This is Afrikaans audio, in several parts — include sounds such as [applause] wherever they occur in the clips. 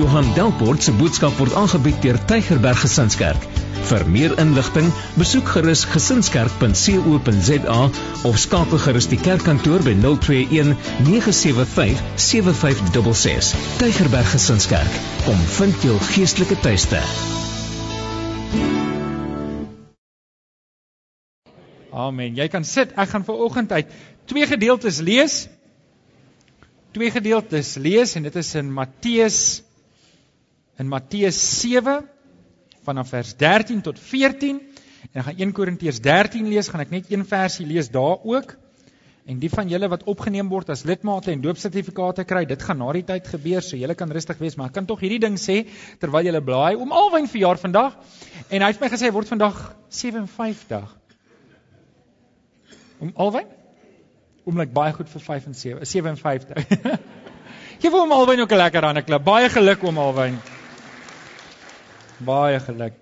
Johan Delport se boodskap word aangebied deur Tygerberg Gesinskerk. Vir meer inligting, besoek gerus gesinskerk.co.za of skakel gerus die kerkkantoor by 021 975 7566. Tygerberg Gesinskerk, kom vind jou geestelike tuiste. Amen. Jy kan sit. Ek gaan vir oggend uit twee gedeeltes lees. Twee gedeeltes lees en dit is in Matteus in Matteus 7 vanaf vers 13 tot 14 en ek gaan 1 Korintiërs 13 lees, gaan ek net een versie lees daar ook. En die van julle wat opgeneem word as lidmate en doopsertifikate kry, dit gaan na die tyd gebeur, so julle kan rustig wees, maar ek kan tog hierdie ding sê terwyl julle blaai om alwyn verjaar vandag. En hy het my gesê word vandag 57. Om alwyn? Om like baie goed vir 75, 57. [laughs] Geef hom alwyn ook 'n lekker hande klap. Baie geluk om alwyn. Baie geluk.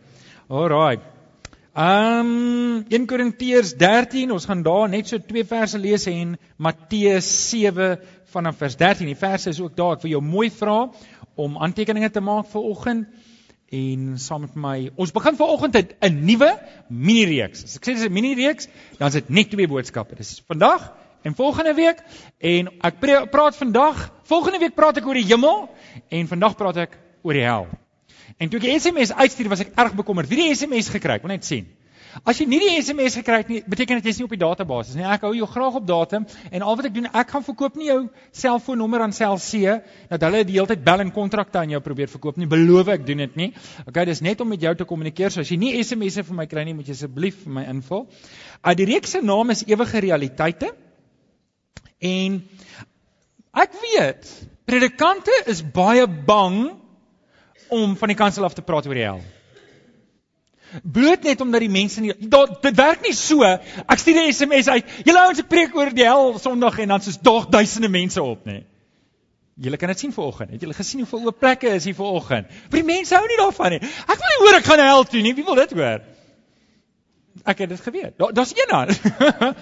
Alraai. Um 1 Korintiërs 13, ons gaan daar net so twee verse lees en Matteus 7 vanaf vers 13. Die verse is ook daar. Ek wil jou mooi vra om aantekeninge te maak vir oggend en saam met my. Ons begin vanoggend 'n nuwe mini reeks. As ek sê dis 'n mini reeks, dan is dit net twee boodskappe. Dis vandag en volgende week en ek praat vandag, volgende week praat ek oor die hemel en vandag praat ek oor die hel. En toe ek die SMS uitstuur, was ek erg bekommerd. Wie die SMS gekry? Ek wil net sien. As jy nie die SMS gekry het nie, beteken dit jy's nie op die database nie. Ek hou jou graag op datum en al wat ek doen, ek gaan verkoop nie jou selfoonnommer aan Cell C dat hulle die hele tyd bel en kontrakte aan jou probeer verkoop nie. Beloof ek doen dit nie. Okay, dis net om met jou te kommunikeer. So as jy nie SMS'e vir my kry nie, moet jy asseblief vir my invul. Uh die reeks se naam is Ewige Realiteite. En ek weet predikante is baie bang om van die kansel af te praat oor die hel. Bloot net omdat die mense nie dat, dit werk nie so. Ek stuur 'n SMS uit. Julle ouens ek preek oor die hel Sondag en dan soos dog duisende mense op, nê. Julle kan dit sien vanoggend. Het julle gesien hoeveel oop plekke is hier vanoggend? Maar die mense hou nie daarvan nie. Ek wil nie hoor ek gaan hel toe nie. Wie wil dit hoor? Ek het dit geweet. Daar daar's een aan. [laughs]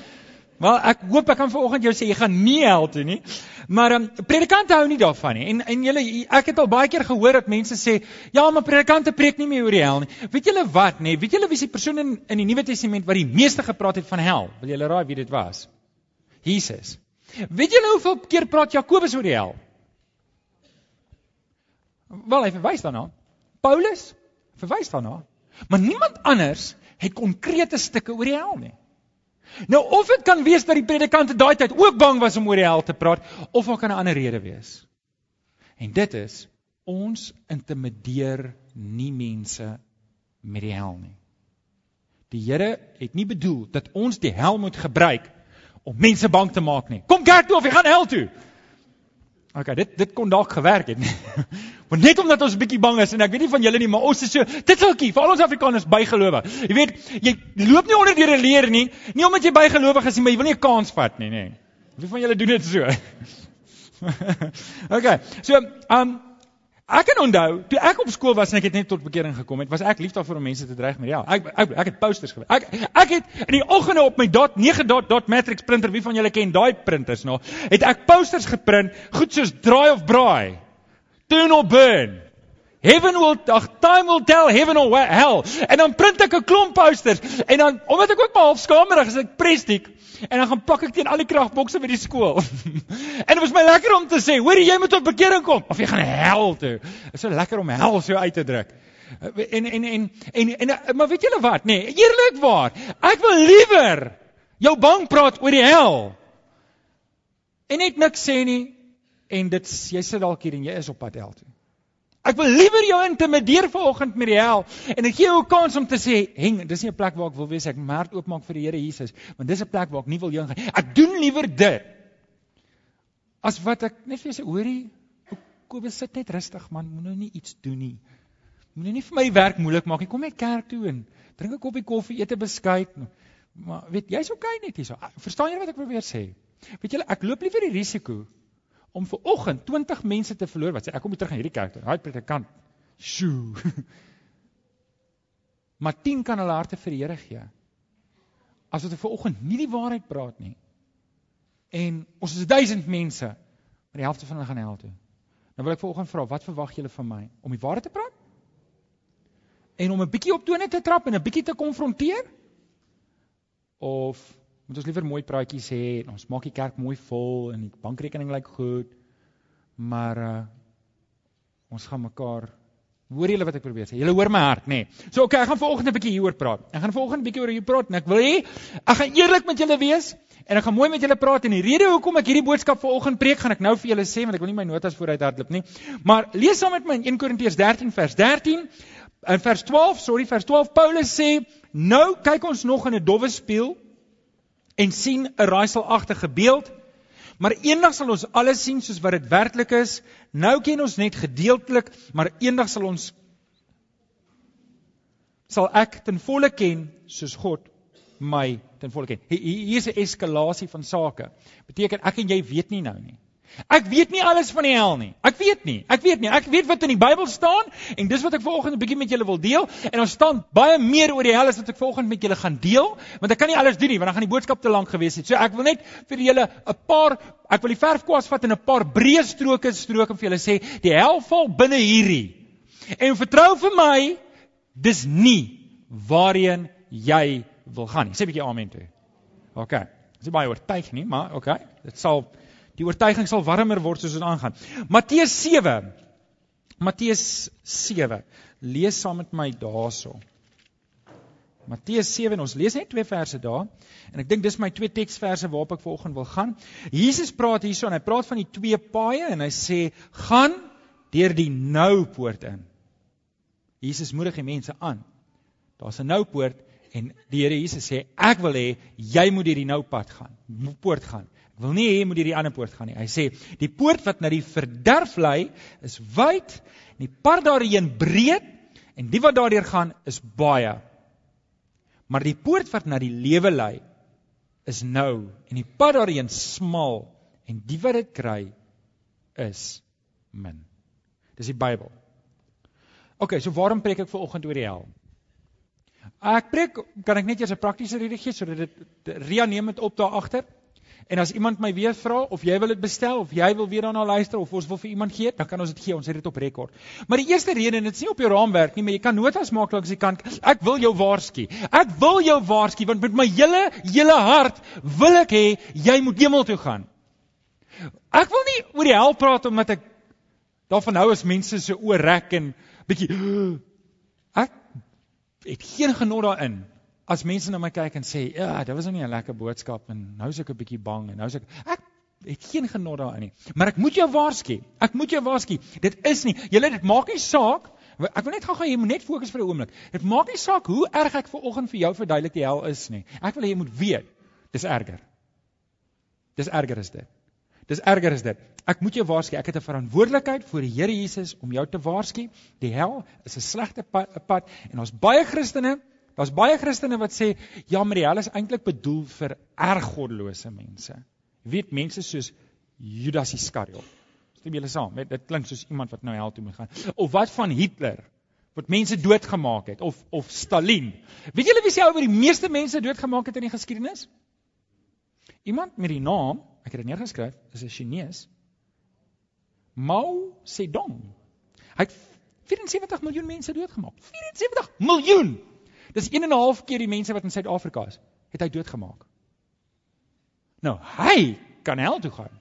Maar ek hoop ek kan vanoggend jou sê jy gaan nie hel toe nie. Maar um, predikante hou nie daarvan nie. En en julle ek het al baie keer gehoor dat mense sê, "Ja, maar predikante preek nie meer oor die hel nie." Weet julle wat, nê? Weet julle wie die persoon in in die Nuwe Testament wat die meeste gepraat het van hel? Wil julle raai wie dit was? Jesus. Weet julle hoeveel keer praat Jakobus oor die hel? Wel, hy verwys daarna. Paulus verwys daarna. Maar niemand anders het konkrete stukke oor die hel nie. Nou of dit kan wees dat die predikante daai tyd ook bang was om oor die hel te praat of daar kan 'n ander rede wees. En dit is ons intimideer nie mense met die hel nie. Die Here het nie bedoel dat ons die hel moet gebruik om mense bang te maak nie. Kom kerk toe of jy gaan hel toe. OK, dit dit kon dalk gewerk het. [laughs] Want net omdat ons 'n bietjie bang is en ek weet nie van julle nie, maar ons is so dit sulkie, vir al ons Afrikaners bygelowig. Jy weet, jy loop nie onder deur 'n leer nie, nie omdat jy bygelowig is nie, maar jy wil nie 'n kans vat nie, nê. Wie van julle doen dit so? [laughs] OK. So, um Ek kan onthou, toe ek op skool was en ek het net tot bekering gekom het, was ek lief daarvoor om mense te dreig met ja. Ek ek ek het posters gewerk. Ek ek het in die oggende op my dot 9 dot dot matrix printer, wie van julle ken daai printers nog, het ek posters geprint, goed soos draai of braai. Turn or burn. Heaven will ag time will tell heaven or hell. En dan print ek 'n klomp posters en dan omdat ek ook maar half skamerig is, ek prestiek en dan gaan plak ek teen al die kragbokse by die skool. [laughs] en dit was my lekker om te sê, hoor jy moet tot bekering kom of jy gaan hel toe. Dit is so lekker om hel so uit te druk. En en en en, en, en maar weet julle wat, nê? Nee, Eerlikwaar, ek wil liewer jou bang praat oor die hel. En net niks sê nie en dit jy sit dalk hier en jy is op pad hel toe. Ek wil liewer jou intimideer vanoggend met die hel en ek gee jou 'n kans om te sê, "Heng, dis nie 'n plek waar ek wil wees ek maak oopmaak vir die Here Jesus, want dis 'n plek waar ek nie wil heen gaan. Ek doen liewer dit as wat ek net vir jou sê, hoorie, Kobus sit net rustig man, moenie nou nie iets doen nie. Moenie nie vir my werk moeilik maak nie. Kom net kerk toe en drink 'n koppie koffie, eet 'n beskuit. Maar weet jy's okay net hierso. Verstaan jy wat ek probeer sê? Weet julle, ek loop liewer die risiko om ver oggend 20 mense te verloor wat sê ek kom nie terug aan hierdie kerk toe. Daai predikant. Sjoe. [laughs] maar 10 kan hulle harte vir die Here gee. As dit ver oggend nie die waarheid praat nie. En ons is 1000 mense, maar die helfte van hulle gaan hel toe. Dan wil ek vanoggend vra, wat verwag julle van my? Om die waarheid te praat? En om 'n bietjie op tone te trap en 'n bietjie te konfronteer? Of moet ons liewer mooi praatjies hê en ons maak die kerk mooi vol en die bankrekening lyk goed, maar uh ons gaan mekaar Hoor julle wat ek probeer sê? Julle hoor my hart, nê? Nee. So okay, ek gaan vanoggend 'n bietjie hieroor praat. Ek gaan vanoggend 'n bietjie oor hier praat en ek wil hê ek gaan eerlik met julle wees en ek gaan mooi met julle praat en die rede hoekom ek hierdie boodskap vanoggend preek, gaan ek nou vir julle sê want ek wil nie my notas vooruit hardloop nie. Maar lees saam met my in 1 Korintiërs 13 vers 13 en vers 12, sorry, vers 12 Paulus sê, "Nou kyk ons nog in 'n dowwe spieël en sien 'n raaiselagtige beeld." Maar eendag sal ons alles sien soos wat dit werklik is. Nou ken ons net gedeeltelik, maar eendag sal ons sal ek ten volle ken soos God my ten volle ken. Hier is 'n eskalasie van sake. Beteken ek en jy weet nie nou nie. Ek weet nie alles van die hel nie. Ek weet nie. Ek weet nie. Ek weet wat in die Bybel staan en dis wat ek vanoggend 'n bietjie met julle wil deel en ons staan baie meer oor die hel as wat ek vanoggend met julle gaan deel, want ek kan nie alles doen nie want dan gaan die boodskap te lank gewees het. So ek wil net vir julle 'n paar ek wil die verfkwas vat en 'n paar breë stroke strook en vir julle sê die hel val binne hierdie. En vertrou vir my, dis nie waarheen jy wil gaan nie. Sê 'n bietjie amen toe. OK. Dis baie oortuig nie, maar OK. Dit sal Die oortuiging sal warmer word soos dit aangaan. Matteus 7. Matteus 7. Lees saam met my daarso. Matteus 7 en ons lees net twee verse daar en ek dink dis my twee teksverse waarop ek vanoggend wil gaan. Jesus praat hierso en hy praat van die twee paaie en hy sê gaan deur die nou poort in. Jesus moedig die mense aan. Daar's 'n nou poort en die Here Jesus sê ek wil hê jy moet deur die nou pad gaan. Poort gaan wil nie hê jy moet hierdie ander poort gaan nie. Hy sê die poort wat na die verderf lei is wyd en die pad daarheen breed en die wat daardeur gaan is baie. Maar die poort wat na die lewe lei is nou en die pad daarheen smal en die wat dit kry is min. Dis die Bybel. OK, so waarom preek ek ver oggend oor die hel? Ek preek kan ek net eers 'n praktiese rede gee sodat dit Ria neem dit op daar agter. En as iemand my weer vra of jy wil dit bestel of jy wil weer daarna luister of ons wil vir iemand gee, dan kan ons dit gee. Ons het dit op rekord. Maar die eerste rede en dit is nie op jou raamwerk nie, maar jy kan notas maak langs die kant. Ek wil jou waarsku. Ek wil jou waarsku want met my hele hele hart wil ek hê jy moet hemel toe gaan. Ek wil nie oor die hel praat omdat ek daarvan hou as mense se oor rek en bietjie [gasps] ek het geen genot daarin as mense na my kyk en sê, "Ja, dit was nou nie 'n lekker boodskap en nou is ek 'n bietjie bang en nou is ek ek het geen genot daarin nie. Maar ek moet jou waarsku. Ek moet jou waarsku. Dit is nie. Julle dit maak nie saak. Ek wil net gou-gou jy moet net fokus vir 'n oomblik. Dit maak nie saak hoe erg ek ver oggend vir jou verduidelik die hel is nie. Ek wil hê jy moet weet, dis erger. Dis erger is dit. Dis erger is dit. Ek moet jou waarsku, ek het 'n verantwoordelikheid voor die Here Jesus om jou te waarsku. Die hel is 'n slegte pad en ons baie Christene Daar's baie Christene wat sê ja, maar die hel is eintlik bedoel vir erg goddelose mense. Jy weet mense soos Judas Iskariot. Stem julle saam? Met dit klink soos iemand wat nou hel toe moet gaan. Of wat van Hitler wat mense doodgemaak het of of Stalin. Weet julle wie ou wat die meeste mense doodgemaak het in die geskiedenis? Iemand met die naam, ek het dit neergeskryf, is 'n Chinees. Mao Zedong. Hy het 74 miljoen mense doodgemaak. 74 miljoen. Dis 1 en 'n half keer die mense wat in Suid-Afrika is, het hy doodgemaak. Nou, hy kan hel toe gaan.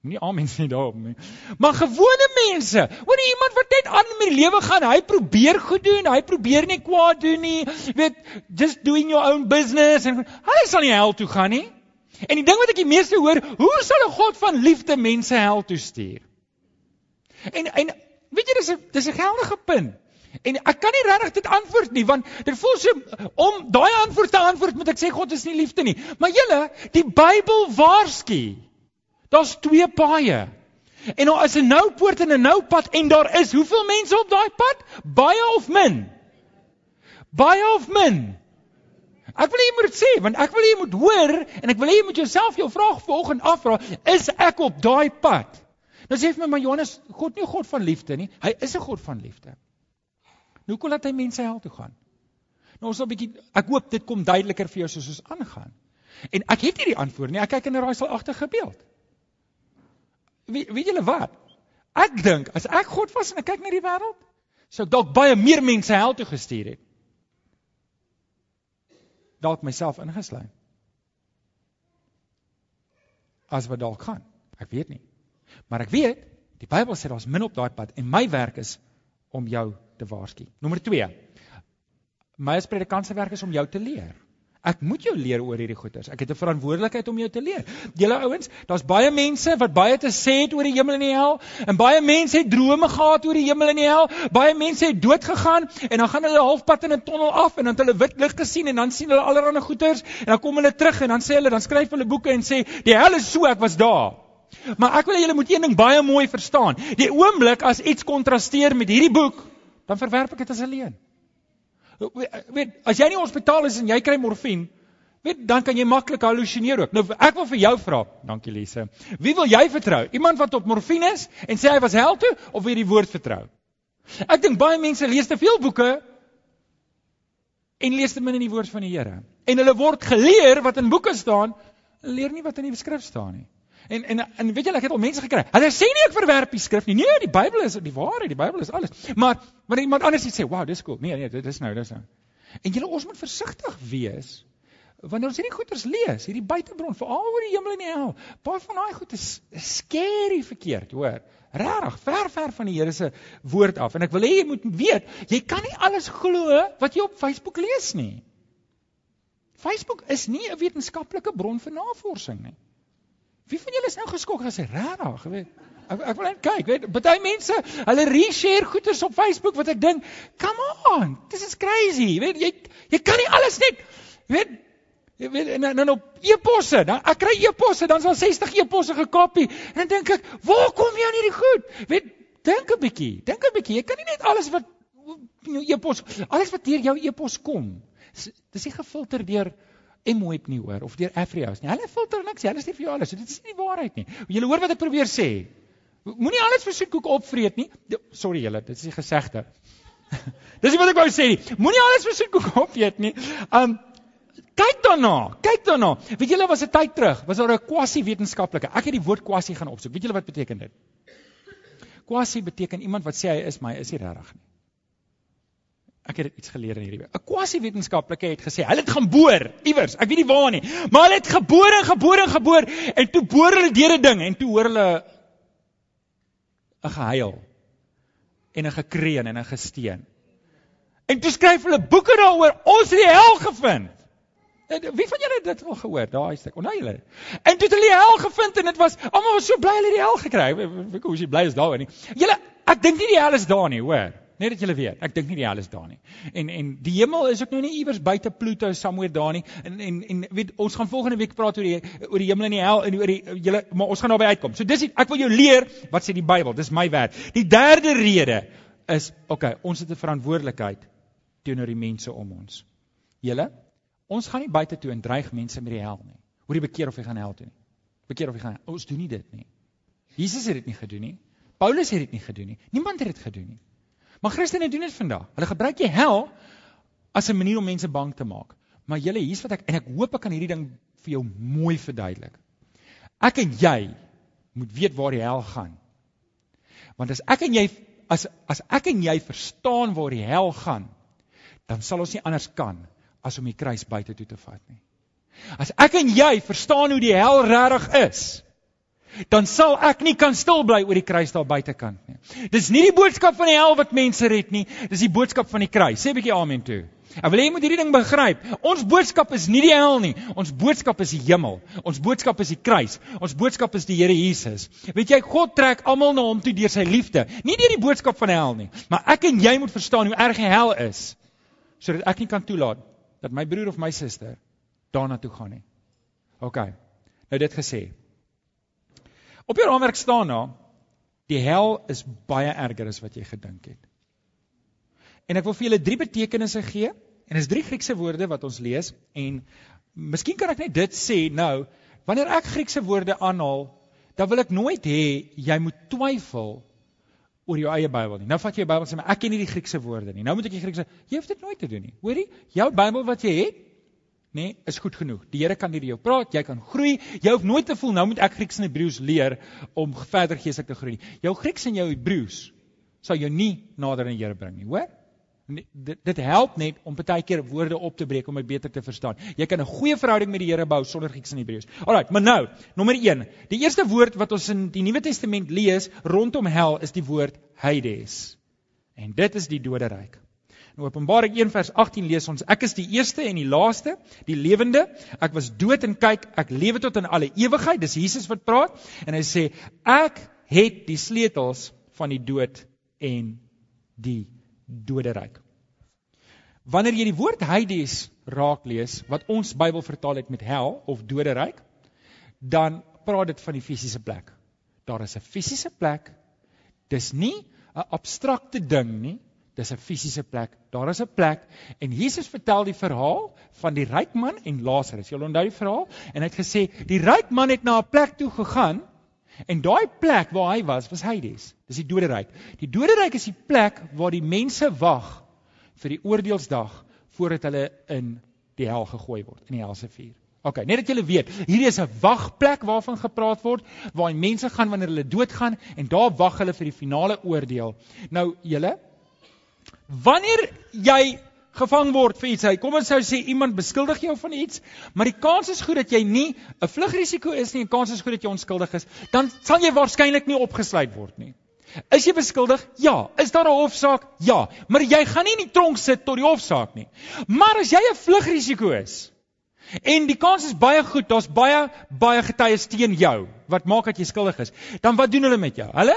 Nie al mense nie daarop nie. Maar gewone mense, hoor jy iemand wat net aan met die lewe gaan, hy probeer goed doen, hy probeer nie kwaad doen nie. Weet, just doing your own business en hy sal nie hel toe gaan nie. En die ding wat ek die meeste hoor, hoe sal 'n God van liefde mense hel toe stuur? En en weet jy dis 'n dis 'n geldige punt. En ek kan nie regtig dit antwoord nie want dit voel so om daai antwoord te antwoord moet ek sê God is nie liefde nie. Maar julle, die Bybel waarsku. Daar's twee paaie. En daar is 'n nou poort en 'n nou pad en daar is hoeveel mense op daai pad? Baie of min? Baie of min? Ek wil hê jy moet dit sê want ek wil hê jy moet hoor en ek wil hê jy moet jouself jou vraag vanoggend afvra, is ek op daai pad? Nou sê vir my maar Johannes, God nie God van liefde nie. Hy is 'n God van liefde. Nou hoe kon laat hy mense hel toe gaan? Nou ons sal 'n bietjie ek hoop dit kom duideliker vir jou soos ons aangaan. En ek het hierdie antwoord nie. Ek kyk in 'n raaiselagtige beeld. Wie weet julle wat? Ek dink as ek God was en ek kyk na die wêreld, sou ek dalk baie meer mense hel toe gestuur het. Dalk myself ingesluit. As wat dalk gaan. Ek weet nie. Maar ek weet, die Bybel sê daar's min op daai pad en my werk is om jou te waarsku. Nommer 2. My as predikant se werk is om jou te leer. Ek moet jou leer oor hierdie goeters. Ek het 'n verantwoordelikheid om jou te leer. Julle ouens, daar's baie mense wat baie te sê het oor die hemel en die hel en baie mense het drome gehad oor die hemel en die hel. Baie mense het dood gegaan en dan gaan hulle halfpad in 'n tonnel af en dan het hulle wit lig gesien en dan sien hulle allerlei goeters en dan kom hulle terug en dan sê hulle dan skryf hulle boeke en sê die hel is so ek was daar. Maar ek wil hê julle moet een ding baie mooi verstaan. Die oomblik as iets kontrasteer met hierdie boek, dan verwerp ek dit as 'n leuen. Weet, as jy nie hospitaal is en jy kry morfine, weet, dan kan jy maklik halusineer ook. Nou ek wil vir jou vra, dankie Lise. Wie wil jy vertrou? Iemand wat op morfine is en sê hy was hel toe of wie die woord vertrou? Ek dink baie mense lees te veel boeke en lees te min in die woord van die Here. En hulle word geleer wat in boeke staan, leer nie wat in die skrif staan nie. En en en weet julle ek het al mense gekry. Hulle sê nie ek verwerp die skrif nie. Nee, die Bybel is die waarheid, die Bybel is alles. Maar wanneer iemand anders sê, "Wow, dis cool." Nee, nee, dit is nou, dis nou. En julle ons moet versigtig wees wanneer ons hierdie goeters lees, hierdie buitebron, veral oor die hemel en die hel. Baie van daai goed is scary verkeerd, hoor. Regtig, ver ver van die Here se woord af. En ek wil hê jy moet weet, jy kan nie alles glo wat jy op Facebook lees nie. Facebook is nie 'n wetenskaplike bron vir navorsing nie. Wie van julle is nou geskok as hy regtig, weet? Ek ek wil net kyk, weet, baie mense, hulle reshare goeders op Facebook wat ek dink, come on, this is crazy. Weet jy, jy kan nie alles net weet jy weet en dan op e-posse, dan ek kry e-posse, dan is al 60 e-posse gekopie en dan dink ek, waar kom jy aan hierdie goed? Weet, dink 'n bietjie, dink 'n bietjie. Jy kan nie net alles wat jou e-pos, alles wat deur jou e-pos kom, dis nie gefilter deur Mweb nie hoor of deur Afrios nie. Hulle filter niks, hulle stuur vir jou alles. Dit is nie die waarheid nie. Julle hoor wat ek probeer sê. Moenie alles vir soetkoek opvreet nie. Sorry julle, dit is die gesegde. [laughs] Dis nie wat ek wou sê nie. Moenie alles vir soetkoek opeet nie. Um kyk daarna, kyk daarna. Weet julle was 'n tyd terug, was daar 'n quasi wetenskaplike. Ek het die woord quasi gaan opsoek. Weet julle wat beteken dit? Quasi beteken iemand wat sê hy is, maar hy is nie regtig nie. Ek het iets geleer in hierdie week. 'n Quasi-wetenskaplike het gesê, hulle het gaan boor iewers, ek weet nie waar nie, maar hulle het geboor en geboor en geboor en toe boor hulle deur 'n ding en toe hoor hulle 'n gehuil en 'n gekreun en 'n gesteen. En toe skryf hulle boeke daaroor, ons het die hel gevind. Wie van julle het dit al gehoor, daai stuk? Onthou julle? En toe het hulle die hel gevind en dit was almal was so bly hulle het die hel gekry. Ek hoe is jy bly is daaroor nie. Julle, ek dink nie die hel is daar nie, hoor. Net dat julle weet, ek dink nie die hel is daar nie. En en die hemel is ook nou nie iewers buite Pluto somewhere daar nie. En en en weet ons gaan volgende week praat oor die oor die hemel en die hel en oor die julle maar ons gaan daarby uitkom. So dis ek wil jou leer wat sê die Bybel. Dis my werk. Die derde rede is okay, ons het 'n verantwoordelikheid teenoor die mense om ons. Julle, ons gaan nie buite toe en dreig mense met die hel nie. Hoor jy bekeer of jy gaan hel toe nie. Bekeer of jy gaan. Ons doen nie dit nie. Jesus het dit nie gedoen nie. Paulus het dit nie gedoen nie. Niemand het dit gedoen nie. Maar Christene doen dit vandag. Hulle gebruik die hel as 'n manier om mense bang te maak. Maar julle, hier's wat ek en ek hoop ek kan hierdie ding vir jou mooi verduidelik. Ek en jy moet weet waar die hel gaan. Want as ek en jy as as ek en jy verstaan waar die hel gaan, dan sal ons nie anders kan as om die kruis buite toe te vat nie. As ek en jy verstaan hoe die hel regtig is, dan sal ek nie kan stil bly oor die kruis daar buitekant nie. Dis nie die boodskap van die hel wat mense red nie, dis die boodskap van die kruis. Sê 'n bietjie amen toe. Ek wil hê jy moet hierdie ding begryp. Ons boodskap is nie die hel nie. Ons boodskap is die hemel. Ons boodskap is die kruis. Ons boodskap is die Here Jesus. Weet jy, God trek almal na hom toe deur sy liefde, nie deur die boodskap van die hel nie. Maar ek en jy moet verstaan hoe erg die hel is sodat ek nie kan toelaat dat my broer of my suster daarna toe gaan nie. OK. Nou dit gesê. Op jou raamwerk staan daar die hel is baie erger as wat jy gedink het. En ek wil vir julle drie betekenisse gee en dit is drie Griekse woorde wat ons lees en miskien kan ek net dit sê nou wanneer ek Griekse woorde aanhaal dan wil ek nooit hê jy moet twyfel oor jou eie Bybel nie. Nou vat jy jou Bybel en sê maar ek ken nie die Griekse woorde nie. Nou moet ek die Griekse jy hoef dit nooit te doen nie. Hoorie? Jou Bybel wat jy het nê, nee, is goed genoeg. Die Here kan deur jou praat, jy kan groei. Jy hoef nooit te voel nou moet ek Grieks en Hebreëus leer om verder geestelik te groei nie. Jou Grieks en jou Hebreëus sal jou nie nader aan die Here bring nie, hoor? Dit dit help net om baie keer woorde op te breek om dit beter te verstaan. Jy kan 'n goeie verhouding met die Here bou sonder Grieks en Hebreëus. Alraai, maar nou, nommer 1. Die eerste woord wat ons in die Nuwe Testament lees rondom hel is die woord Hades. En dit is die doderyk. In Openbaring 1 vers 18 lees ons: Ek is die eerste en die laaste, die lewende. Ek was dood en kyk, ek lewe tot in alle ewigheid. Dis Jesus wat praat en hy sê: Ek het die sleutels van die dood en die doderyk. Wanneer jy die woord Hades raak lees wat ons Bybel vertaal het met hel of doderyk, dan praat dit van die fisiese plek. Daar is 'n fisiese plek. Dis nie 'n abstrakte ding nie. Dis 'n fisiese plek. Daar is 'n plek en Jesus vertel die verhaal van die ryk man en Lazarus. Jy onthou die verhaal? En hy het gesê die ryk man het na 'n plek toe gegaan En daai plek waar hy was, was Hades. Dis die doderyk. Die doderyk is die plek waar die mense wag vir die oordeelsdag voordat hulle in die hel gegooi word, in die helse vuur. OK, net dat julle weet, hierdie is 'n wagplek waarvan gepraat word waar mense gaan wanneer hulle doodgaan en daar wag hulle vir die finale oordeel. Nou julle, wanneer jy gevang word vir iets. Hy kom ons sou sê iemand beskuldig jou van iets, maar die kans is goed dat jy nie 'n vlugrisiko is nie, die kans is goed dat jy onskuldig is, dan sal jy waarskynlik nie opgesluit word nie. Is jy beskuldig? Ja. Is daar 'n hofsaak? Ja. Maar jy gaan nie in die tronk sit tot die hofsaak nie. Maar as jy 'n vlugrisiko is en die kans is baie goed, daar's baie baie getuies teen jou wat maak dat jy skuldig is, dan wat doen hulle met jou? Hulle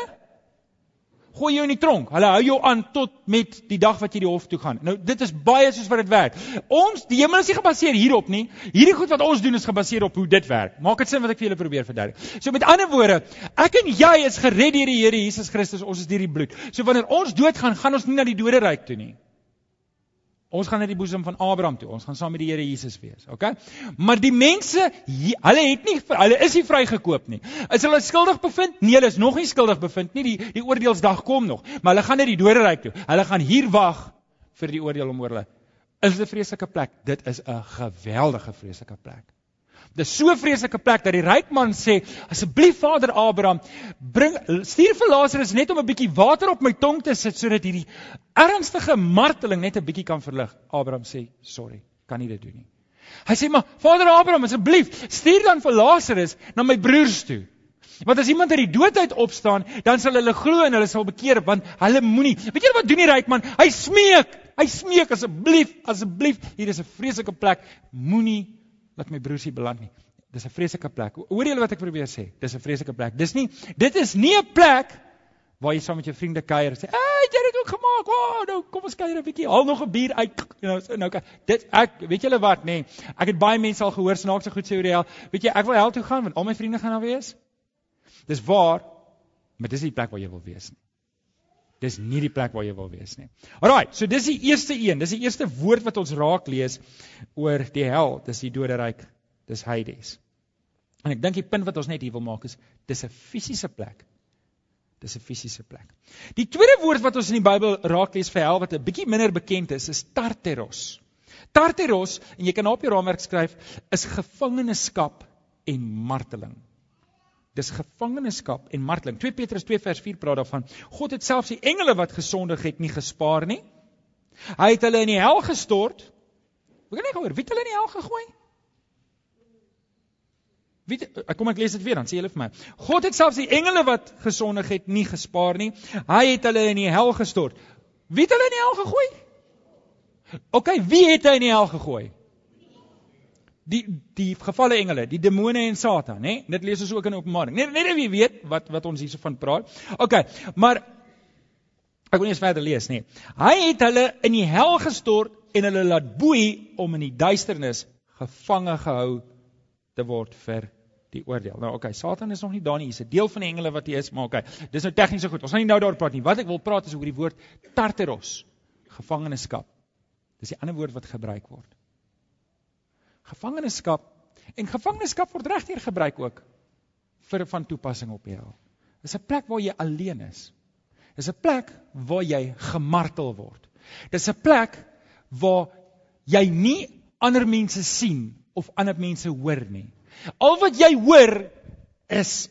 gooi jou in die tronk. Hulle hou jou aan tot met die dag wat jy die hof toe gaan. Nou dit is baie soos wat dit werk. Ons die hemel is nie gebaseer hierop nie. Hierdie goed wat ons doen is gebaseer op hoe dit werk. Maak dit sin wat ek vir julle probeer verduidelik. So met ander woorde, ek en jy is gered deur die Here Jesus Christus. Ons is deur die bloed. So wanneer ons doodgaan, gaan ons nie na die doderyk toe nie. Ons gaan na die boesem van Abraham toe. Ons gaan saam met die Here Jesus wees, okay? Maar die mense, hulle het nie hulle is nie vrygekoop nie. Is hulle skuldig bevind? Nee, hulle is nog nie skuldig bevind nie. Die die oordeelsdag kom nog, maar hulle gaan net die doderyk toe. Hulle gaan hier wag vir die oordeel om oor hulle. Is 'n vreeslike plek. Dit is 'n geweldige vreeslike plek. Dis so 'n vreeslike plek dat die ryk man sê, asseblief Vader Abraham, bring stuur vir Lazarus net om 'n bietjie water op my tong te sit sodat hierdie ernstige marteling net 'n bietjie kan verlig. Abraham sê, "Sorry, kan nie dit doen nie." Hy sê, "Maar Vader Abraham, asseblief, stuur dan vir Lazarus na my broers toe." Want as iemand uit die dood uit opstaan, dan sal hulle glo en hulle sal bekeer want hulle moenie. Weet julle wat doen die ryk man? Hy smeek. Hy smeek asseblief, asseblief, hier is 'n vreeslike plek. Moenie laat my broers hier beland nie. Dis 'n vreeslike plek. Hoor julle wat ek probeer sê? Dis 'n vreeslike plek. Dis nie dit is nie 'n plek waar jy saam met jou vriende kuier en sê, "Ag, jy het dit ook gemaak. O, oh, nou kom ons kuier 'n bietjie. Haal nog 'n bier uit." You [laughs] know, nou dit ek weet julle wat, nê? Nee, ek het baie mense al gehoor snaaks so goed sê oor die hel. Weet jy, ek wil hel toe gaan want al my vriende gaan daar wees. Dis waar, maar dis nie die plek waar jy wil wees nie. Dis nie die plek waar jy wil wees nie. Alraai, so dis die eerste een. Dis die eerste woord wat ons raak lees oor die hel. Dis die doderyk. Dis Hades. En ek dink die punt wat ons net hier wil maak is dis 'n fisiese plek. Dis 'n fisiese plek. Die tweede woord wat ons in die Bybel raak lees vir hel wat 'n bietjie minder bekend is, is Tartaros. Tartaros, en jy kan op jou raamwerk skryf, is gevangenskap en marteling. Dis gevangenskap en marteling. 2 Petrus 2 vers 4 praat daarvan. God het selfs die engele wat gesondig het nie gespaar nie. Hy het hulle in die hel gestort. Ek kan nie gehoor wie het hulle in die hel gegooi? Wie kom ek lees dit weer dan sê julle vir my. God het selfs die engele wat gesondig het nie gespaar nie. Hy het hulle in die hel gestort. Wie het hulle in die hel gegooi? OK, wie het hy in die hel gegooi? Die die gevalle engele, die demone en Satan, hè? Dit lees ons ook in Openbaring. Net net wie weet wat wat ons hierso van praat. OK, maar ek wil nie eens verder lees nie. Hy het hulle in die hel gestort en hulle laat boei om in die duisternis gevange gehou te word vir die oordeel. Nou OK, Satan is nog nie daar nie. Hy's 'n deel van die engele wat hy is, maar OK. Dis nou tegnies so goed. Ons gaan nie nou daaroor praat nie. Wat ek wil praat is oor die woord tartaros, gevangenskap. Dis die ander woord wat gebruik word gevangenskap en gevangenskap word regdeur gebruik ook vir van toepassing op jou. Dis 'n plek waar jy alleen is. Dis 'n plek waar jy gemartel word. Dis 'n plek waar jy nie ander mense sien of ander mense hoor nie. Al wat jy hoor is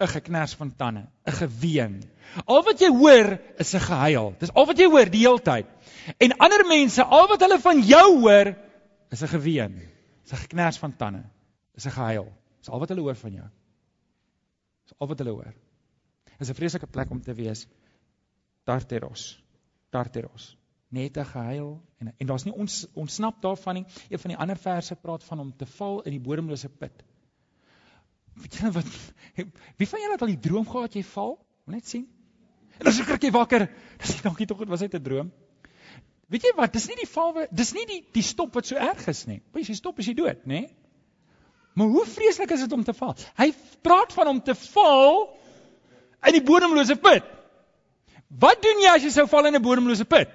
'n geknars van tande, 'n geween. Al wat jy hoor is 'n gehuil. Dis al wat jy hoor die hele tyd. En ander mense, al wat hulle van jou hoor, is 'n geween. Dis 'n geknars van tande, is 'n gehuil. Dis al wat hulle hoor van jou. Dis al wat hulle hoor. Dis 'n vreeslike plek om te wees. Tarteros. Tarteros. Net 'n gehuil en en daar's nie ons ontsnap daarvan nie. Een van die ander verse praat van om te val in die bodemlose put. Weet jy wat wie van julle het al die droom gehad jy val? Moet net sien. En [laughs] dan skrik jy wakker. Dis nie dankie tog dit was net 'n droom. Weet jy wat? Dis nie die val dis nie die die stop wat so erg is nie. As jy stop is jy dood, nê? Maar hoe vreeslik is dit om te val? Hy praat van om te val in die bodemlose put. Wat doen jy as jy sou val in 'n bodemlose put?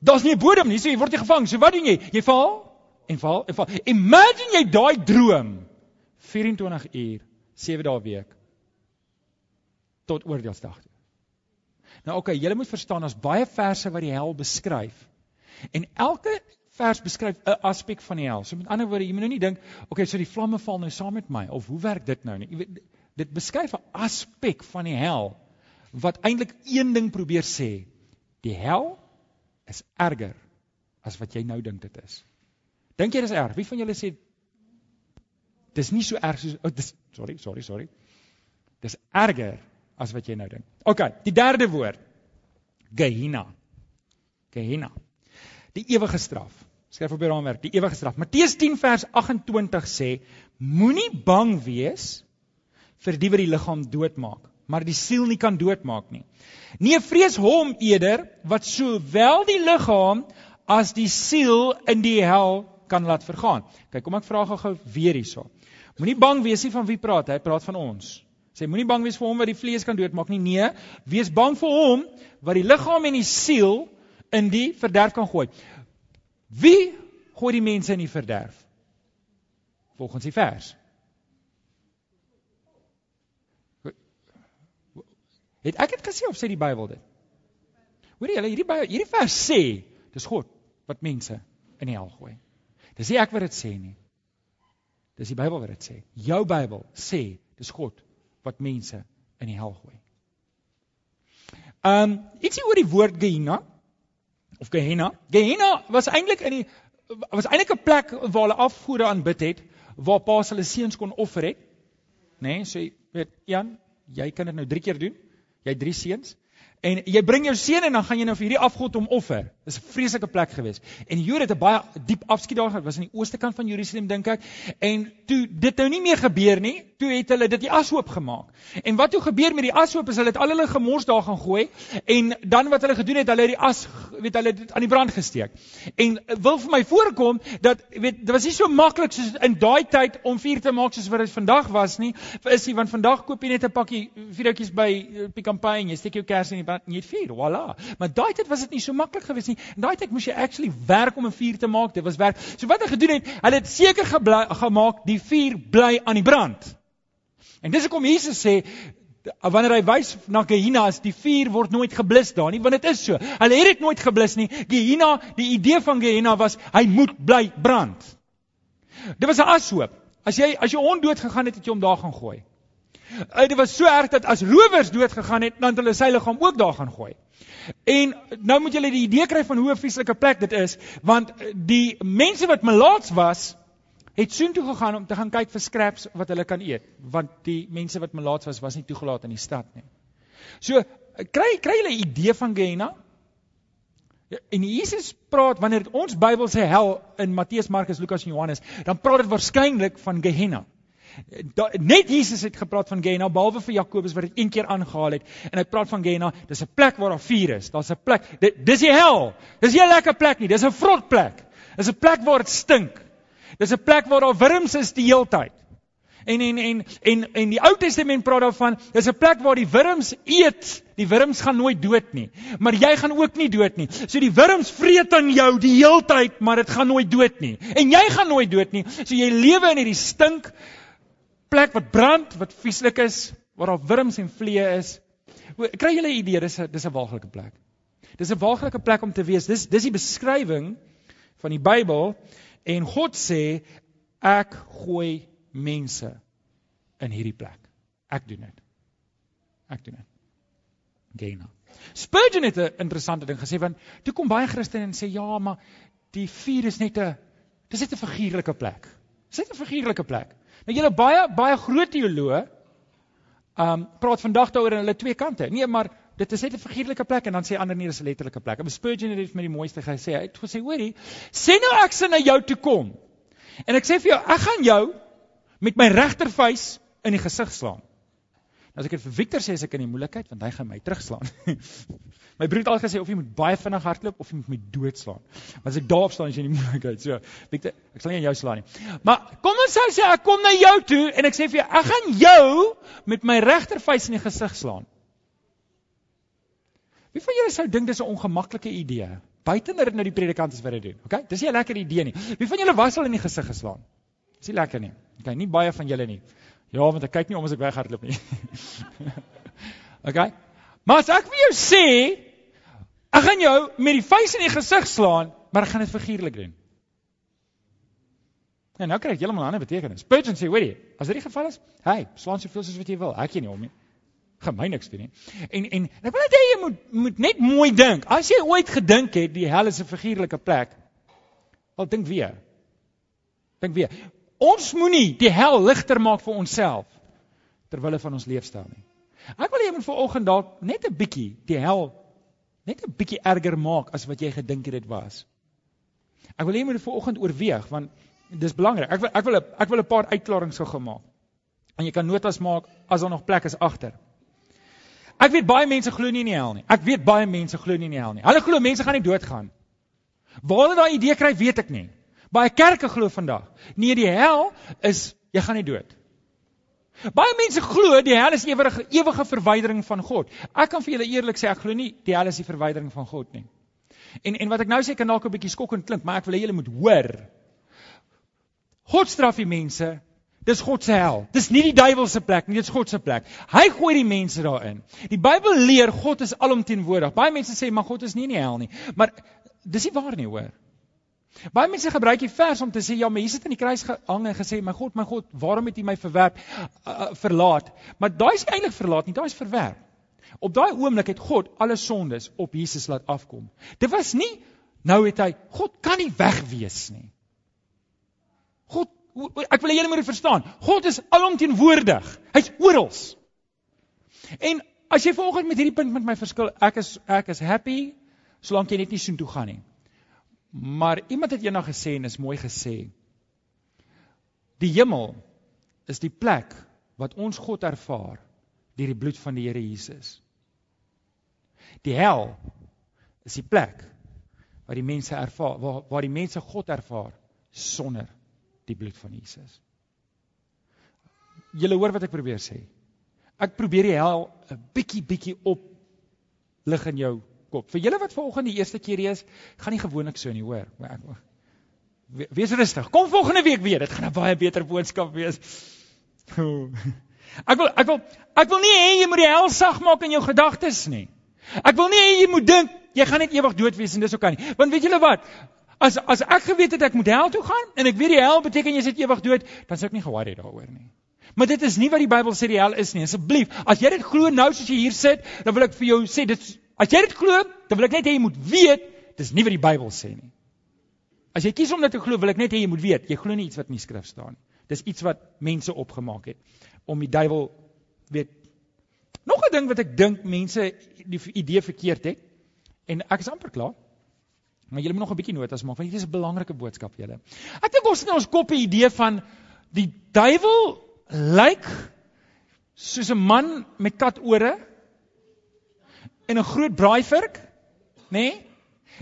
Daar's nie 'n bodem nie, so jy word nie gevang. So wat doen jy? Jy val en val en val. Imagine jy daai droom 24 uur, 7 dae week tot oordeelsdag toe. Nou oké, okay, julle moet verstaan daar's baie verse wat die hel beskryf. En elke vers beskryf 'n aspek van die hel. So met ander woorde, jy moet nou nie dink, oké, okay, so die vlamme val nou saam met my of hoe werk dit nou nie? Jy weet dit beskryf 'n aspek van die hel wat eintlik een ding probeer sê. Die hel is erger as wat jy nou dink dit is. Dink jy dis erg? Wie van julle sê dis nie so erg soos oh, dis sorry, sorry, sorry. Dis erger as wat jy nou dink. OK, die derde woord. Gehenna. Gehenna. Die ewige straf. Skryf op die raamwerk, die ewige straf. Matteus 10 vers 28 sê: Moenie bang wees vir die wat die liggaam doodmaak, maar die siel nie kan doodmaak nie. Nee, vrees hom eerder wat sowel die liggaam as die siel in die hel kan laat vergaan. Kyk, kom ek vra gou-gou weer hierso. Moenie bang wees nie van wie praat hy? Hy praat van ons. Sê moenie bang wees vir hom wat die vlees kan doodmaak nie. Nee, wees bang vir hom wat die liggaam en die siel in die verderf kan gooi. Wie gooi die mense in die verderf? Volgens die vers. Het ek dit gesê of sê die Bybel dit? Hoorie julle hierdie hierdie vers sê dis God wat mense in die hel gooi. Dis nie ek wat dit sê nie. Dis die Bybel wat dit sê. Jou Bybel sê dis God wat mense in die hel gooi. Um ietsie oor die woord Gehenna of Gehenna. Gehenna was eintlik in die was eintlik 'n plek waar hulle afgode aanbid het waar paas hulle seuns kon offer het. Nê, nee, so jy weet Jan, jy kan dit nou 3 keer doen. Jy het 3 seuns. En jy bring jou seun en dan gaan jy nou vir hierdie afgod om offer. Dis 'n vreeslike plek gewees. En Jode het 'n baie diep afskeid daar gehad. Was aan die ooste kant van Jerusalem dink ek. En toe dit nou nie meer gebeur nie, toe het hulle dit die ashoop gemaak. En wat toe gebeur met die ashoop is hulle het al hulle gemors daar gaan gooi en dan wat hulle gedoen het, hulle het die as weet hulle dit aan die brand gesteek. En wil vir my voorkom dat weet dit was nie so maklik soos in daai tyd om vuur te maak soos wat dit vandag was nie. Is dit want vandag koop jy net 'n pakkie vuurtjies by eh, Pick n Pay en jy steek jou kers in die brand en jy het vuur. Voilà. Maar daai tyd was dit nie so maklik gewees nie. In daai tyd moes jy actually werk om 'n vuur te maak. Dit was werk. So wat hulle gedoen het, hulle het seker gemaak die vuur bly aan die brand. En dis hoekom Jesus sê wanneer hy wys na Gehenna as die vuur word nooit geblus daar nie, want dit is so. Hulle het dit nooit geblus nie. Gehenna, die idee van Gehenna was hy moet bly brand. Dit was 'n ashoop. As jy as jou hond dood gegaan het, het jy hom daar gaan gooi. Eh, dit was so erg dat as rowers dood gegaan het, dan het hulle sy liggaam ook daar gaan gooi. En nou moet julle die idee kry van hoe 'n vieslike plek dit is, want die mense wat melaats was, het soontoe gegaan om te gaan kyk vir scraps wat hulle kan eet, want die mense wat melaats was was nie toegelaat in die stad nie. So kry kry julle 'n idee van Gehenna? En Jesus praat wanneer ons Bybel sê hel in Matteus, Markus, Lukas en Johannes, dan praat dit waarskynlik van Gehenna. Da, net Jesus het gepraat van Gehenna behalwe vir Jakobus wat dit een keer aangehaal het en hy praat van Gehenna dis 'n plek waar daar vuur is daar's 'n plek dit, dis die hel dis nie 'n lekker plek nie dis 'n vrot plek dis 'n plek waar dit stink Dis 'n plek waar daar wurms is die heeltyd. En en en en en die Ou Testament praat daarvan, dis 'n plek waar die wurms eet. Die wurms gaan nooit dood nie, maar jy gaan ook nie dood nie. So die wurms vreet aan jou die heeltyd, maar dit gaan nooit dood nie. En jy gaan nooit dood nie. So jy lewe in hierdie stink plek wat brand, wat vieslik is, waar daar wurms en vliee is. Kry jy 'n idee? Dis 'n dis 'n waaglike plek. Dis 'n waaglike plek om te wees. Dis dis die beskrywing van die Bybel en God sê ek gooi mense in hierdie plek. Ek doen dit. Ek doen dit. Gena. Spurgeon het 'n interessante ding gesê want toe kom baie Christene en sê ja, maar die vuur is net 'n dis net 'n figuurlike plek. Dis net 'n figuurlike plek. Nou julle baie baie groot teoloë um praat vandag daaroor aan hulle twee kante. Nee, maar dit is net 'n figuurlike plek en dan sê ander nie dis 'n letterlike plek. En Spurgeon het dit met die mooiste gesê. Hy het gesê, hoorie, sê nou ek sien na jou toe kom. En ek sê vir jou, ek gaan jou met my regtervuis in die gesig slaan. Nou as ek dit vir Victor sê, is ek in die moeilikheid want hy gaan my terugslaan. [laughs] my broer het al gesê of jy moet baie vinnig hardloop of jy moet my doodslaan. Maar as ek daarop staan, is jy in die moeilikheid. So, Victor, ek sal nie aan jou slaan nie. Maar kom ons sou sê ek kom na jou toe en ek sê vir jou, ek gaan jou met my regtervuis in die gesig slaan. Wie van julle sou dink dis 'n ongemaklike idee? Buitener nou die predikant is wat dit doen. Okay? Dis nie 'n lekker idee nie. Wie van julle was al in die gesig geslaan? Dis nie lekker nie. Okay, nie baie van julle nie. Ja, want ek kyk nie om as ek weghardloop nie. [laughs] okay? Maar as ek vir jou sê, ek gaan jou met die vuis in die gesig slaan, maar ek gaan dit figuurlik doen. En nou kry ek heeltemal 'n ander betekenis. Spurgeon sê, hoorie, as dit die geval is, hey, slaan soveel soos wat jy wil. Ek gee nie om nie gemeen niks doen nie. En en ek wil net hê jy moet moet net mooi dink. As jy ooit gedink het die hel is 'n figuurlike plek, wel dink weer. Dink weer. Ons moenie die hel ligter maak vir onsself ter wille van ons leefstyl nie. Ek wil hê jy moet vanoggend dalk net 'n bietjie die hel net 'n bietjie erger maak as wat jy gedink het dit was. Ek wil hê jy moet vanoggend oorweeg want dis belangrik. Ek wil ek wil ek wil 'n paar uitklaringe gou gemaak. En jy kan notas maak as daar nog plek is agter. Ek weet baie mense glo nie in die hel nie. Ek weet baie mense glo nie in die hel nie. Hulle glo mense gaan nie doodgaan. Waar hulle daai idee kry, weet ek nie. Baie kerke glo vandag, nee, die hel is jy gaan nie dood. Baie mense glo die hel is ewige ewige verwydering van God. Ek kan vir julle eerlik sê ek glo nie die hel is die verwydering van God nie. En en wat ek nou sê kan dalk 'n bietjie skokkend klink, maar ek wil hê julle moet hoor. God straf die mense Dis God se hel. Dis nie die duiwel se plek nie, dis God se plek. Hy gooi die mense daarin. Die Bybel leer God is alomteenwoordig. Baie mense sê maar God is nie in die hel nie, maar dis nie waar nie, hoor. Baie mense gebruik die vers om te sê ja, maar hier sit in die kruis gehang en gesê my God, my God, waarom het U my verwerp, uh, uh, verlaat? Maar daai is eintlik verlaat nie, daai is verwerp. Op daai oomblik het God alle sondes op Jesus laat afkom. Dit was nie nou het hy God kan nie wegwees nie. God ek wil hê julle moet dit verstaan. God is alomteenwoordig. Hy's oral. En as jy vanoggend met hierdie punt met my verskil, ek is ek is happy solank jy net nie soontoe gaan nie. Maar iemand het eendag gesê en is mooi gesê. Die hemel is die plek wat ons God ervaar deur die bloed van die Here Jesus. Die hel is die plek waar die mense ervaar waar waar die mense God ervaar sonder die bloed van Jesus. Julle hoor wat ek probeer sê. Ek probeer die hel 'n bietjie bietjie op lig in jou kop. Vir julle wat vanoggend die eerste keer is, gaan nie gewoonlik so nie, hoor. Wees rustig. Kom volgende week weer. Dit gaan 'n baie beter boodskap wees. Ek wil ek wil ek wil nie hê jy moet die hel sag maak in jou gedagtes nie. Ek wil nie hê jy moet dink jy gaan net ewig dood wees en dis ook kan nie. Want weet julle wat? As as ek geweet het ek moet hel toe gaan en ek weet die hel beteken jy sit ewig dood, dan sou ek nie ge-worry daaroor nie. Maar dit is nie wat die Bybel sê die hel is nie. Asseblief, as jy dit glo nou soos jy hier sit, dan wil ek vir jou sê dit as jy dit glo, dan wil ek net hê jy moet weet dis nie wat die Bybel sê nie. As jy kies om dit te glo, wil ek net hê jy moet weet, jy glo nie iets wat in die skrif staan nie. Dis iets wat mense opgemaak het om die duiwel weet. Nog 'n ding wat ek dink mense die idee verkeerd het en ek is amper klaar. Maar julle moet nog 'n bietjie notas maak want dit is 'n belangrike boodskap julle. Ek dink ons het in ons kop 'n idee van die duiwel lyk soos 'n man met katore en 'n groot braaivirk, nê? Nee?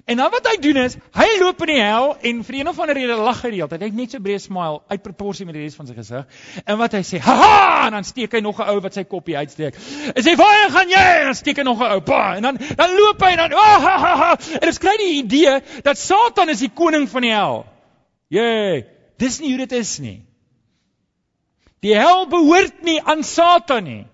En dan wat hy doen is, hy loop in die hel en vir een of ander rede lag hy die hele tyd. Hy het net so breë smile uit proporsie met die res van sy gesig. En wat hy sê, "Ha!" en dan steek hy nog 'n ou wat sy koppie uitsteek. En sê, "Waar gaan jy?" en dan steek hy nog 'n ou. Pa, en dan dan loop hy en dan, "Ah ha ha ha." En dit skry die idee dat Satan is die koning van die hel. Jee, dis nie hoe dit is nie. Die hel behoort nie aan Satan nie.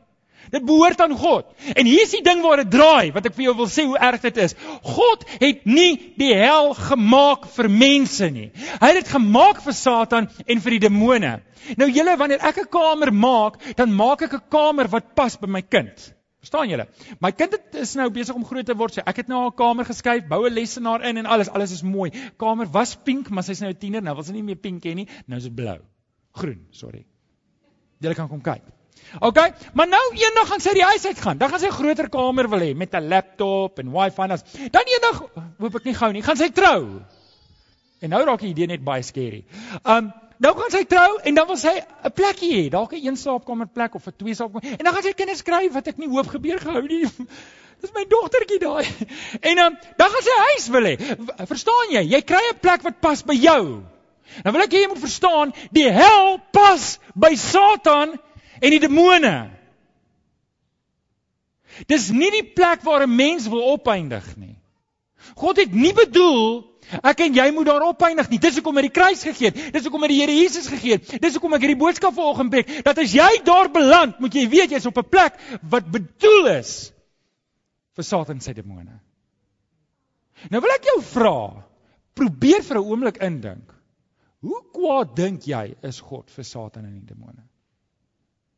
Dit behoort aan God. En hier is die ding waar dit draai, wat ek vir jou wil sê hoe erg dit is. God het nie die hel gemaak vir mense nie. Hy het dit gemaak vir Satan en vir die demone. Nou julle, wanneer ek 'n kamer maak, dan maak ek 'n kamer wat pas by my kind. Verstaan julle? My kind het, is nou besig om groot te word. So ek het nou haar kamer geskuif, bou 'n lesenaar in en alles, alles is mooi. Kamer was pink, maar sy's nou 'n tiener, nou wil sy nie meer pink hê nie. Nou is dit blou. Groen, sorry. Julle kan kom kyk. OK, maar nou eendag gaan sy die huis uit gaan. Dan gaan sy 'n groter kamer wil hê met 'n laptop en wifi en as. Dan eendag hoop ek nie gou nie, gaan sy trou. En nou raak die idee net baie skerry. Um nou gaan sy trou en dan wil sy 'n plekkie hê, dalk 'n een slaapkamer plek of 'n twee slaapkamer. En dan gaan sy kinders kry wat ek nie hoop gebeur gehou nie. [laughs] Dis my dogtertjie daai. [laughs] En um, dan gaan sy huis wil hê. Verstaan jy? Jy kry 'n plek wat pas by jou. Nou wil ek hê jy moet verstaan, die hel pas by Satan en die demone. Dis nie die plek waar 'n mens wil opeindig nie. God het nie bedoel ek en jy moet daar opeindig nie. Dis hoekom hy die kruis gegee het. Dis hoekom hy die Here Jesus gegee het. Dis hoekom ek hierdie boodskap vanoggend preek dat as jy daar beland, moet jy weet jy's op 'n plek wat bedoel is vir Satan en sy demone. Nou wil ek jou vra, probeer vir 'n oomblik indink. Hoe kwaad dink jy is God vir Satan en die demone?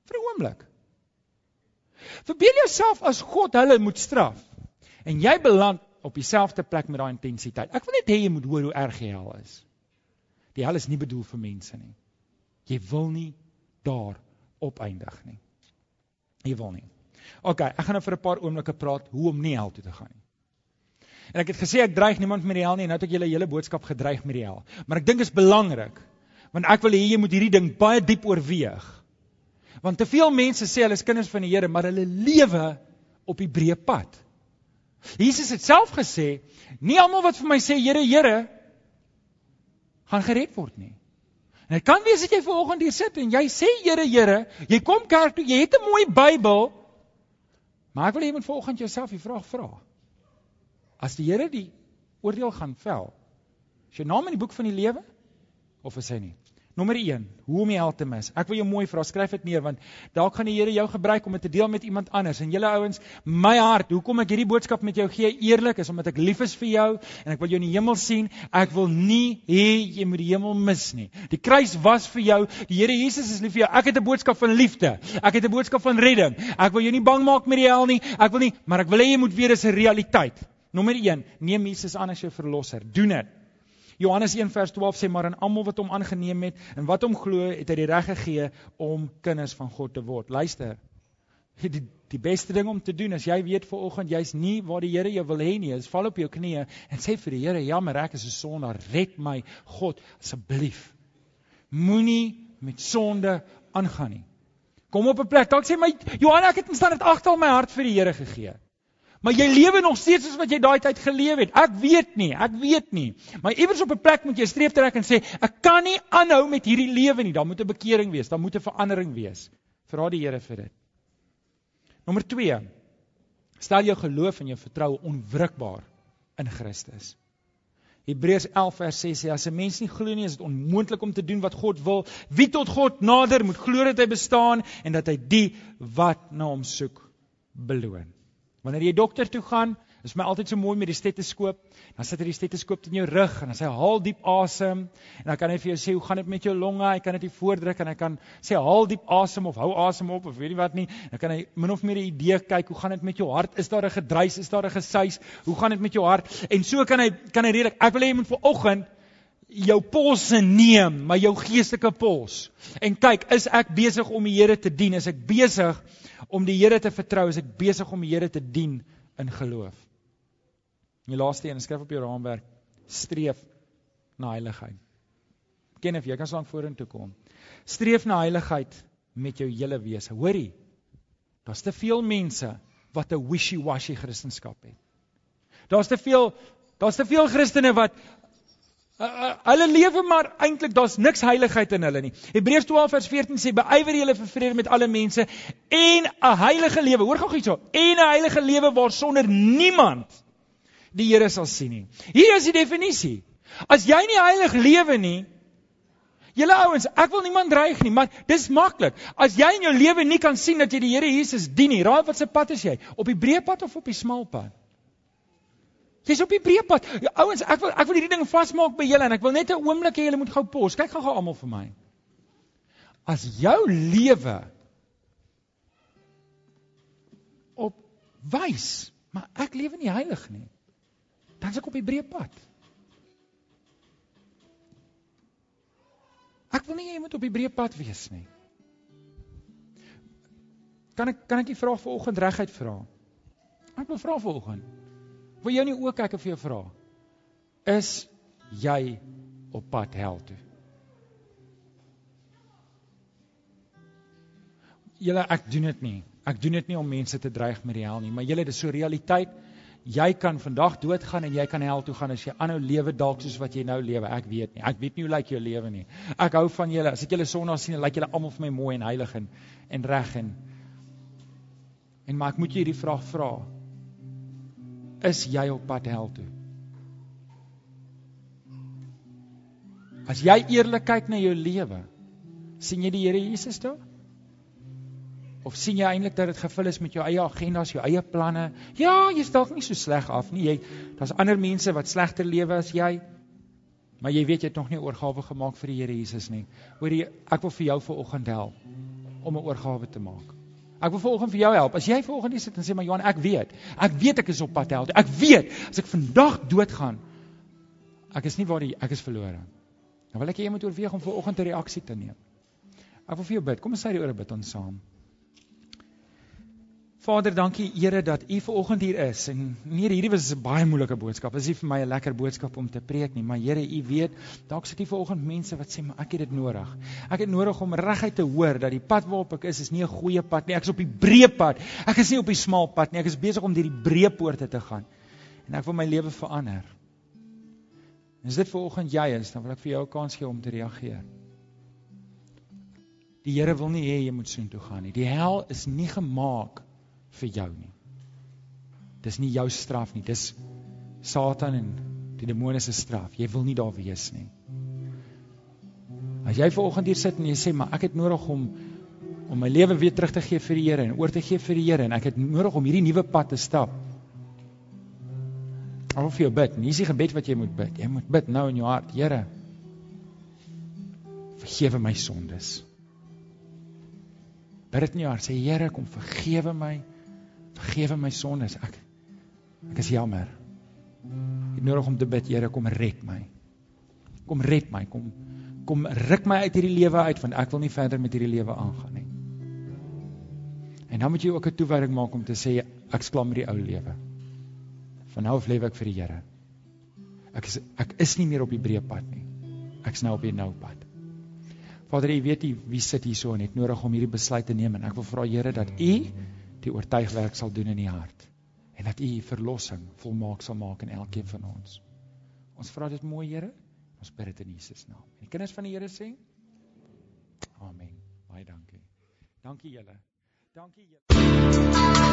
Vir 'n oomblik. Verbeel jouself as God hulle moet straf en jy beland op dieselfde plek met daai intensiteit. Ek wil net hê jy moet hoor hoe erg die hel is. Die hel is nie bedoel vir mense nie. Jy wil nie daar opeindig nie. Jy wil nie. OK, ek gaan nou vir 'n paar oomblikke praat hoe om nie hel toe te gaan nie. En ek het gesê ek dreig niemand met die hel nie, nou het ek julle hele boodskap gedreig met die hel. Maar ek dink dit is belangrik want ek wil hê jy moet hierdie ding baie diep oorweeg. Want te veel mense sê hulle is kinders van die Here, maar hulle lewe op die breë pad. Jesus het self gesê, nie almal wat vir my sê Here, Here gaan gered word nie. En dit kan wees dat jy vanoggend hier sit en jy sê Here, Here, jy kom kerk toe, jy het 'n mooi Bybel, maar ek wil hê jy moet vanoggend jouself die vraag vra. As die Here die oordeel gaan vel, is jou naam in die boek van die lewe of is hy nie? Nommer 1, hoe om die hel te mis. Ek wil jou mooi vra, skryf dit neer want dalk gaan die Here jou gebruik om dit te deel met iemand anders. En julle ouens, my hart, hoekom ek hierdie boodskap met jou gee eerlik is omdat ek lief is vir jou en ek wil jou in die hemel sien. Ek wil nie hê jy moet die hemel mis nie. Die kruis was vir jou. Die Here Jesus is lief vir jou. Ek het 'n boodskap van liefde. Ek het 'n boodskap van redding. Ek wil jou nie bang maak met die hel nie. Ek wil nie, maar ek wil hê jy moet weet dis 'n realiteit. Nommer 1, neem Jesus aan as jou verlosser. Doen dit. Johannes 1 vers 12 sê maar aan almal wat hom aangeneem het en wat hom glo, het hy die reg gegee om kinders van God te word. Luister. Die die beste ding om te doen as jy weet vir oggend jy's nie waar die Here jou wil hê nie, is val op jou knieë en sê vir die Here, jammer ek is 'n sondaar, red my God asseblief. Moenie met sonde aangaan nie. Kom op 'n plek. Dalk sê my Johanna, ek het instaan dit agter al my hart vir die Here gegee. Maar jy lewe nog steeds soos wat jy daai tyd geleef het. Ek weet nie, ek weet nie. Maar iewers op 'n plek moet jy streef trek en sê, ek kan nie aanhou met hierdie lewe nie. Daar moet 'n bekering wees, daar moet 'n verandering wees. Vra die Here vir dit. Nommer 2. Stel jou geloof en jou vertroue onwrikbaar in Christus. Hebreërs 11 vers 6 sê as 'n mens nie glo nie, is dit onmoontlik om te doen wat God wil. Wie tot God nader, moet glo dat hy bestaan en dat hy die wat na hom soek beloon. Wanneer jy dokter toe gaan, is my altyd so mooi met die stetoskoop. Dan sit hy die stetoskoop in jou rug en dan sê hy haal diep asem en dan kan hy vir jou sê hoe gaan dit met jou longe? Hy kan dit voordruk en hy kan sê haal diep asem of hou asem op of weet jy wat nie. Dan kan hy min of meer 'n idee kyk hoe gaan dit met jou hart? Is daar 'n gedruis? Is daar 'n gesuis? Hoe gaan dit met jou hart? En so kan hy kan hy redelik ek wil hê jy moet vir oggend jou polse neem, maar jou geestelike pols. En kyk, is ek besig om die Here te dien? Is ek besig om die Here te vertrou? Is ek besig om die Here te dien in geloof? Die laaste een, skryf op jou raamwerk, streef na heiligheid. Ken of jy kan slank vorentoe kom. Streef na heiligheid met jou hele wese. Hoorie. Daar's te veel mense wat 'n wishy-washy Christendom het. Daar's te veel daar's te veel Christene wat Uh, uh, hulle lewe maar eintlik daar's niks heiligheid in hulle nie. Hebreërs 12 vers 14 sê beywer julle vir vrede met alle mense en 'n heilige lewe. Hoor gou hierso. En 'n heilige lewe waarsonder niemand die Here sal sien nie. Hier is die definisie. As jy nie heilig lewe nie, Julle ouens, ek wil niemand dreig nie, maar dis maklik. As jy in jou lewe nie kan sien dat jy die Here Jesus dien nie, raai wat se pad is jy? Op die breë pad of op die smal pad? Jy's op die breë pad. Ja, ouens, ek wil ek wil hierdie ding vasmaak by julle en ek wil net 'n oomblik hê julle moet gou pos. Kyk gou-gou almal vir my. As jou lewe op wys, maar ek lewe nie heilig nie. Dan's ek op die breë pad. Ek wil nie jy moet op die breë pad wees nie. Kan ek kan ek die vraag vanoggend reguit vra? Ek wil vra vanoggend. Wil jy nie ook kyk of jy vra? Is jy op pad hel toe? Julle ek doen dit nie. Ek doen dit nie om mense te dreig met die hel nie, maar julle dis so realiteit. Jy kan vandag doodgaan en jy kan hel toe gaan as jy aanhou lewe dalk soos wat jy nou lewe. Ek weet nie. Ek weet nie hoe lyk jou lewe nie. Ek hou van julle. As ek julle Sondag sien, lyk julle almal vir my mooi en heilig en en reg en en maar ek moet jy hierdie vraag vra. Is jy op pad hel toe? As jy eerlik kyk na jou lewe, sien jy die Here Jesus daar? Of sien jy eintlik dat dit gevul is met jou eie agendas, jou eie planne? Ja, jy's dalk nie so sleg af nie. Jy daar's ander mense wat slegter lewe as jy. Maar jy weet jy het nog nie oorgawe gemaak vir die Here Jesus nie. Hoor jy, ek wil vir jou vanoggend help om 'n oorgawe te maak. Ek wil vanoggend vir jou help. As jy vanoggend sit en sê maar Johan, ek weet. Ek weet ek is op pad hel. Ek weet as ek vandag doodgaan, ek is nie waar die, ek is verlore. Nou wil ek hê jy moet oorweeg om vanoggend 'n reaksie te neem. Ek wil vir jou bid. Kom ons sê die ore bid ons saam. Vader, dankie Here dat U ver oggend hier is. En nee, hierdie was 'n baie moeilike boodskap. Dit is nie vir my 'n lekker boodskap om te preek nie, maar Here, U weet, dalk sit hier ver oggend mense wat sê, "Maar ek het dit nodig. Ek het nodig om reguit te hoor dat die pad waarop ek is, is nie 'n goeie pad nie. Ek is op die breë pad. Ek is nie op die smal pad nie. Ek is besig om deur die breë poorte te gaan. En ek wil my lewe verander." As dit ver oggend jy is, dan wil ek vir jou 'n kans gee om te reageer. Die Here wil nie hê jy moet soontoe gaan nie. Die hel is nie gemaak vir jou nie. Dis nie jou straf nie, dis Satan en die demone se straf. Jy wil nie daar wees nie. As jy vanoggend hier sit en jy sê maar ek het nodig om om my lewe weer terug te gee vir die Here en oor te gee vir die Here en ek het nodig om hierdie nuwe pad te stap. Al of jy bid, nie is die gebed wat jy moet bid. Jy moet bid nou in jou hart, Here. Vergewe my sondes. Bid dit in jou hart, sê Here, kom vergewe my vergewe my sondes. Ek ek is jammer. Ek het nodig om te bid, Here, kom red my. Kom red my, kom kom ruk my uit hierdie lewe uit want ek wil nie verder met hierdie lewe aangaan nie. En dan moet jy ook 'n toewyding maak om te sê ek sklam met die ou lewe. Van nou af leef ek vir die Here. Ek is ek is nie meer op die breë pad nie. Ek's nou op die nou pad. Vader, U weet U wie sit hier so en het nodig om hierdie besluit te neem en ek wil vra Here dat U die oortuigwerk sal doen in die hart en dat U verlossing volmaak sal maak in elkeen van ons. Ons vra dit mooi, Here. Ons bid dit in Jesus naam. En die kinders van die Here sê: Amen. Baie dankie. Dankie julle. Dankie julle.